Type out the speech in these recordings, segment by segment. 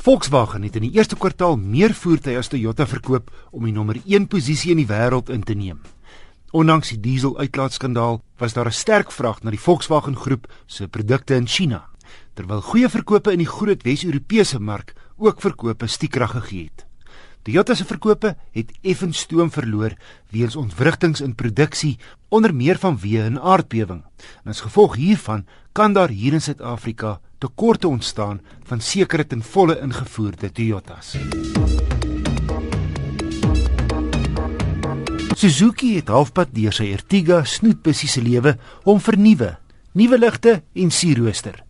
Volkswagen het in die eerste kwartaal meer voertuie as Toyota verkoop om die nommer 1 posisie in die wêreld in te neem. Ondanks die diesel-uitlaatskandaal was daar 'n sterk vraag na die Volkswagen groep se produkte in China, terwyl goeie verkope in die groot Wes-Europese mark ook verkope stiekrag gegee het. Toyota se verkope het effens stoom verloor weens ontwrigtinge in produksie onder meer vanweë 'n aardbewing. En as gevolg hiervan kan daar hier in Suid-Afrika tekorte ontstaan van sekere ten volle ingevoerde Toyotas. Suzuki het halfpad deur sy Ertiga snoetbusie se lewe om vernuwe, nuwe ligte en sierrooster.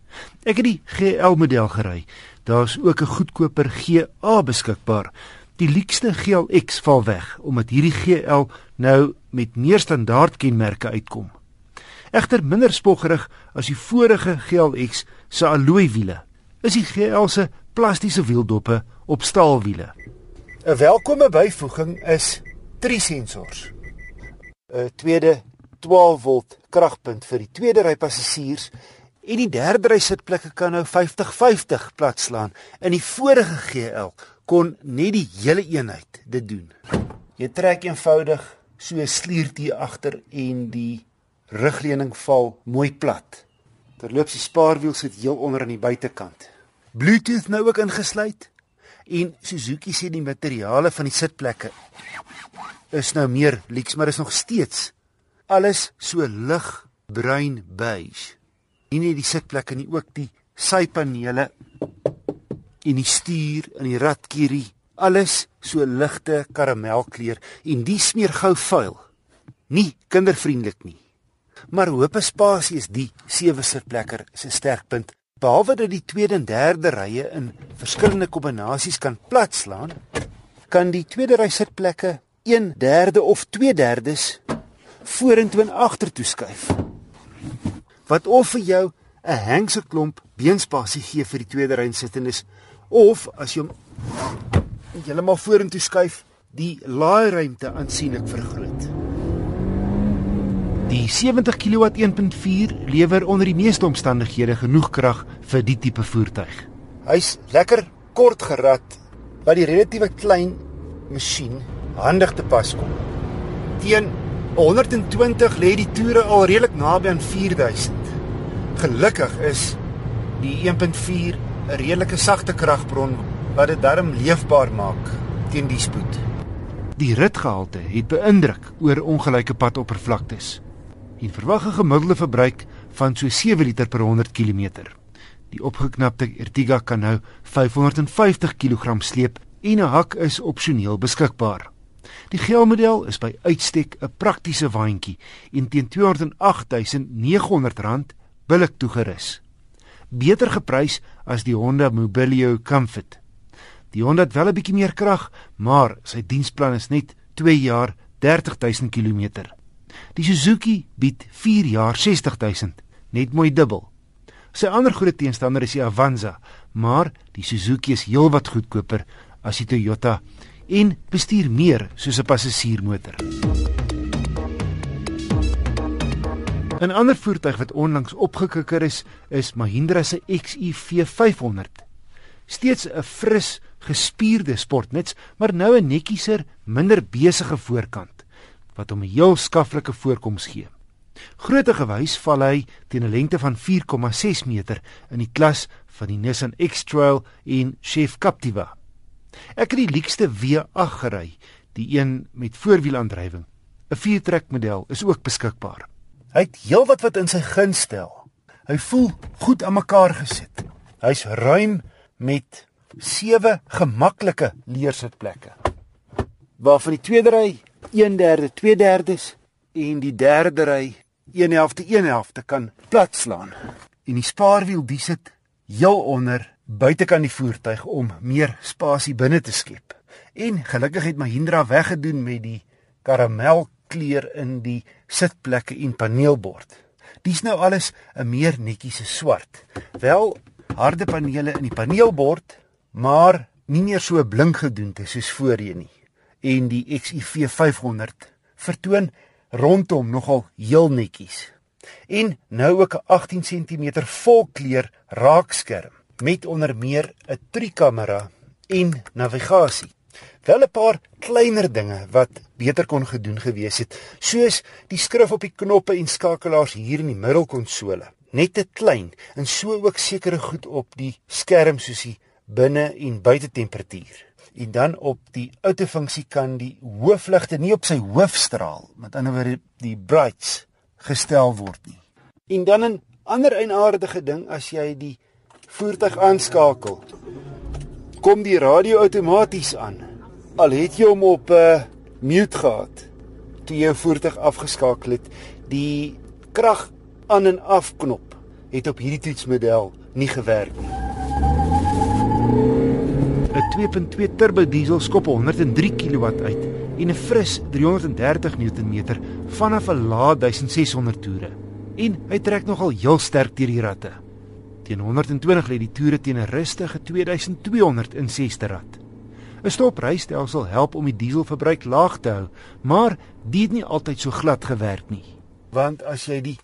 Ek het die GL model gery. Daar's ook 'n goedkoper GA beskikbaar. Die luukste GLX val weg omdat hierdie GL nou met meer standaard kenmerke uitkom. Egter minder spoggerig as die vorige GLX se alloy wiele. Is die GL se plastiese wieldoppe op staalwiele. 'n Welkome byvoeging is drie sensors. 'n Tweede 12 volt kragpunt vir die tweede ry passasiers en die derde ry sitplekke kan nou 50-50 platslaan. In die vorige GL kon net die hele eenheid dit doen. Jy trek eenvoudig so 'n sliertjie agter en die rugleuning val mooi plat. Terloops die spaarwiel sit heel onder aan die buitekant. Bluetooth nou ook ingesluit en Suzuki sê die materiale van die sitplekke is nou meer lyks maar is nog steeds alles so lig bruin beige. Nie net die sitplekke nie ook die sypanele en die stuur en die ratkierie alles so ligte karamelkleur en die smeer gou vuil. Nie kindervriendelik nie. Maar hoop spasie is die sewe sitplekker se sterkpunt. Behalwe dat die tweede en derde rye in verskillende kombinasies kan platslaan, kan die tweede ry sitplekke 1/3 of 2/3 vorentoe en agtertoe skuif. Wat of vir jou 'n hengse klomp beenspasie gee vir die tweede ry sittendes of as jy hom heeltemal vorentoe skuif, die laairuimte aansienlik vergroot. Die 70 kW 1.4 lewer onder die meeste omstandighede genoeg krag vir die tipe voertuig. Hy's lekker kort gerad wat die relatiewe klein masjien handig te pas kom. Teen 120 lê die toere al redelik naby aan 4000. Gelukkig is die 1.4 'n redelike sagte kragbron wat dit darm leefbaar maak teen die spoed. Die ritgehalte het beïndruk oor ongelyke padoppervlaktes en verwag 'n gemiddelde verbruik van so 7 liter per 100 km. Die opgeknapte Ertiga kan nou 550 kg sleep en 'n hak is opsioneel beskikbaar. Die geelmodel is by uitstek 'n praktiese waantjie en teen R208.900 billik toegerus. Beter geprys as die Honda Mobilio Comfort. Die Honda het wel 'n bietjie meer krag, maar sy diensplan is net 2 jaar 30000 km. Die Suzuki bied 4 jaar 60000, net mooi dubbel. Sy ander groot teenstander is die Avanza, maar die Suzuki is heelwat goedkoper as die Toyota en bestuur meer soos 'n passasiermotor. 'n Ander voertuig wat onlangs opgekikker is, is Mahindra se XUV 500. Steeds 'n fris, gespierde sportnuts, maar nou 'n netjieser, minder besige voorkant wat hom 'n heel skaflike voorkoms gee. Grootte gewys val hy teen 'n lengte van 4,6 meter in die klas van die Nissan X-Trail en Chef Captiva. Ek het die luukste W8 gery, die een met voorwielaandrywing. 'n Viertrek model is ook beskikbaar. Hy het heelwat wat in sy guns stel. Hy voel goed aan mekaar gesit. Hy's ruim met 7 gemaklike leersitplekke. Waarvan die tweede ry 1/3, 2/3 en die derde ry 1/11, 1/11 kan platslaan. En die spaarwiel dis sit heel onder buitekant die voertuig om meer spasie binne te skep. En gelukkig het Mahindra weggedoen met die karamelkleur in die sitplekke en paneelbord. Dis nou alles 'n meer netjiese swart. Wel harde panele in die paneelbord, maar nie meer so blink gedoen te soos voorheen nie en die XIV 500 vertoon rondom nogal heel netjies. En nou ook 'n 18 cm volkleur raakskerm. met onder meer 'n trikamera en navigasie. Wel 'n paar kleiner dinge wat beter kon gedoen gewees het, soos die skrif op die knoppe en skakelaars hier in die middelkonsole. Net te klein en so ook sekere goed op die skerm soos die binne- en buitetemperatuur. En dan op die outofunksie kan die hoofligte nie op sy hoofstraal, met ander woorde die brights gestel word nie. En dan 'n ander eienaardige ding as jy die voertuig aanskakel, kom die radio outomaties aan. Al het jy hom op 'n uh, eh, mute gehad toe jy voertuig afgeskakel het, die krag aan en af knop het op hierdie toetsmodel nie gewerk nie. 'n 2.2 turbo diesel skop 103 kW uit en 'n fris 330 Nm vanaf 'n lae 1600 toere. En hy trek nogal heel sterk deur die ratte. Teen 120 lê die toere teen 'n rustige 2260 rad. 'n Stoprystelsel help om die dieselverbruik laag te hou, maar dit het nie altyd so glad gewerk nie. Want as jy die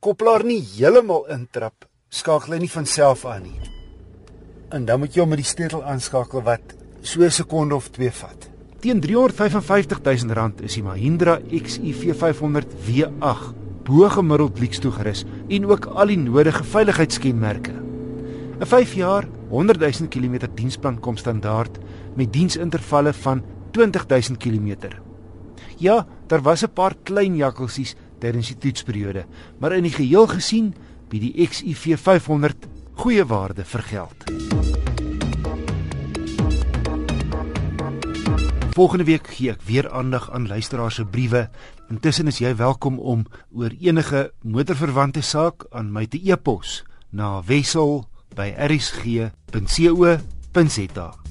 koppelaar nie heeltemal intrap, skakel hy nie van self aan nie. En dan moet jy hom met die sleutel aanskakel wat so 'n sekonde of 2 vat. Teen 355 000 rand is die Mahindra XUV 500 V8 bo gemiddeld bliks toegerus en ook al die nodige veiligheidskenmerke. 'n 5 jaar, 100 000 km diensplan kom standaard met diensintervalle van 20 000 km. Ja, daar was 'n paar klein jakkalsies tydens die toetsperiode, maar in die geheel gesien bied die XUV 500 goeie waarde vir geld. Volgende week gee ek weer aandag aan luisteraars se briewe. Intussen is jy welkom om oor enige motorverwante saak aan my te e-pos na wissel@rsg.co.za.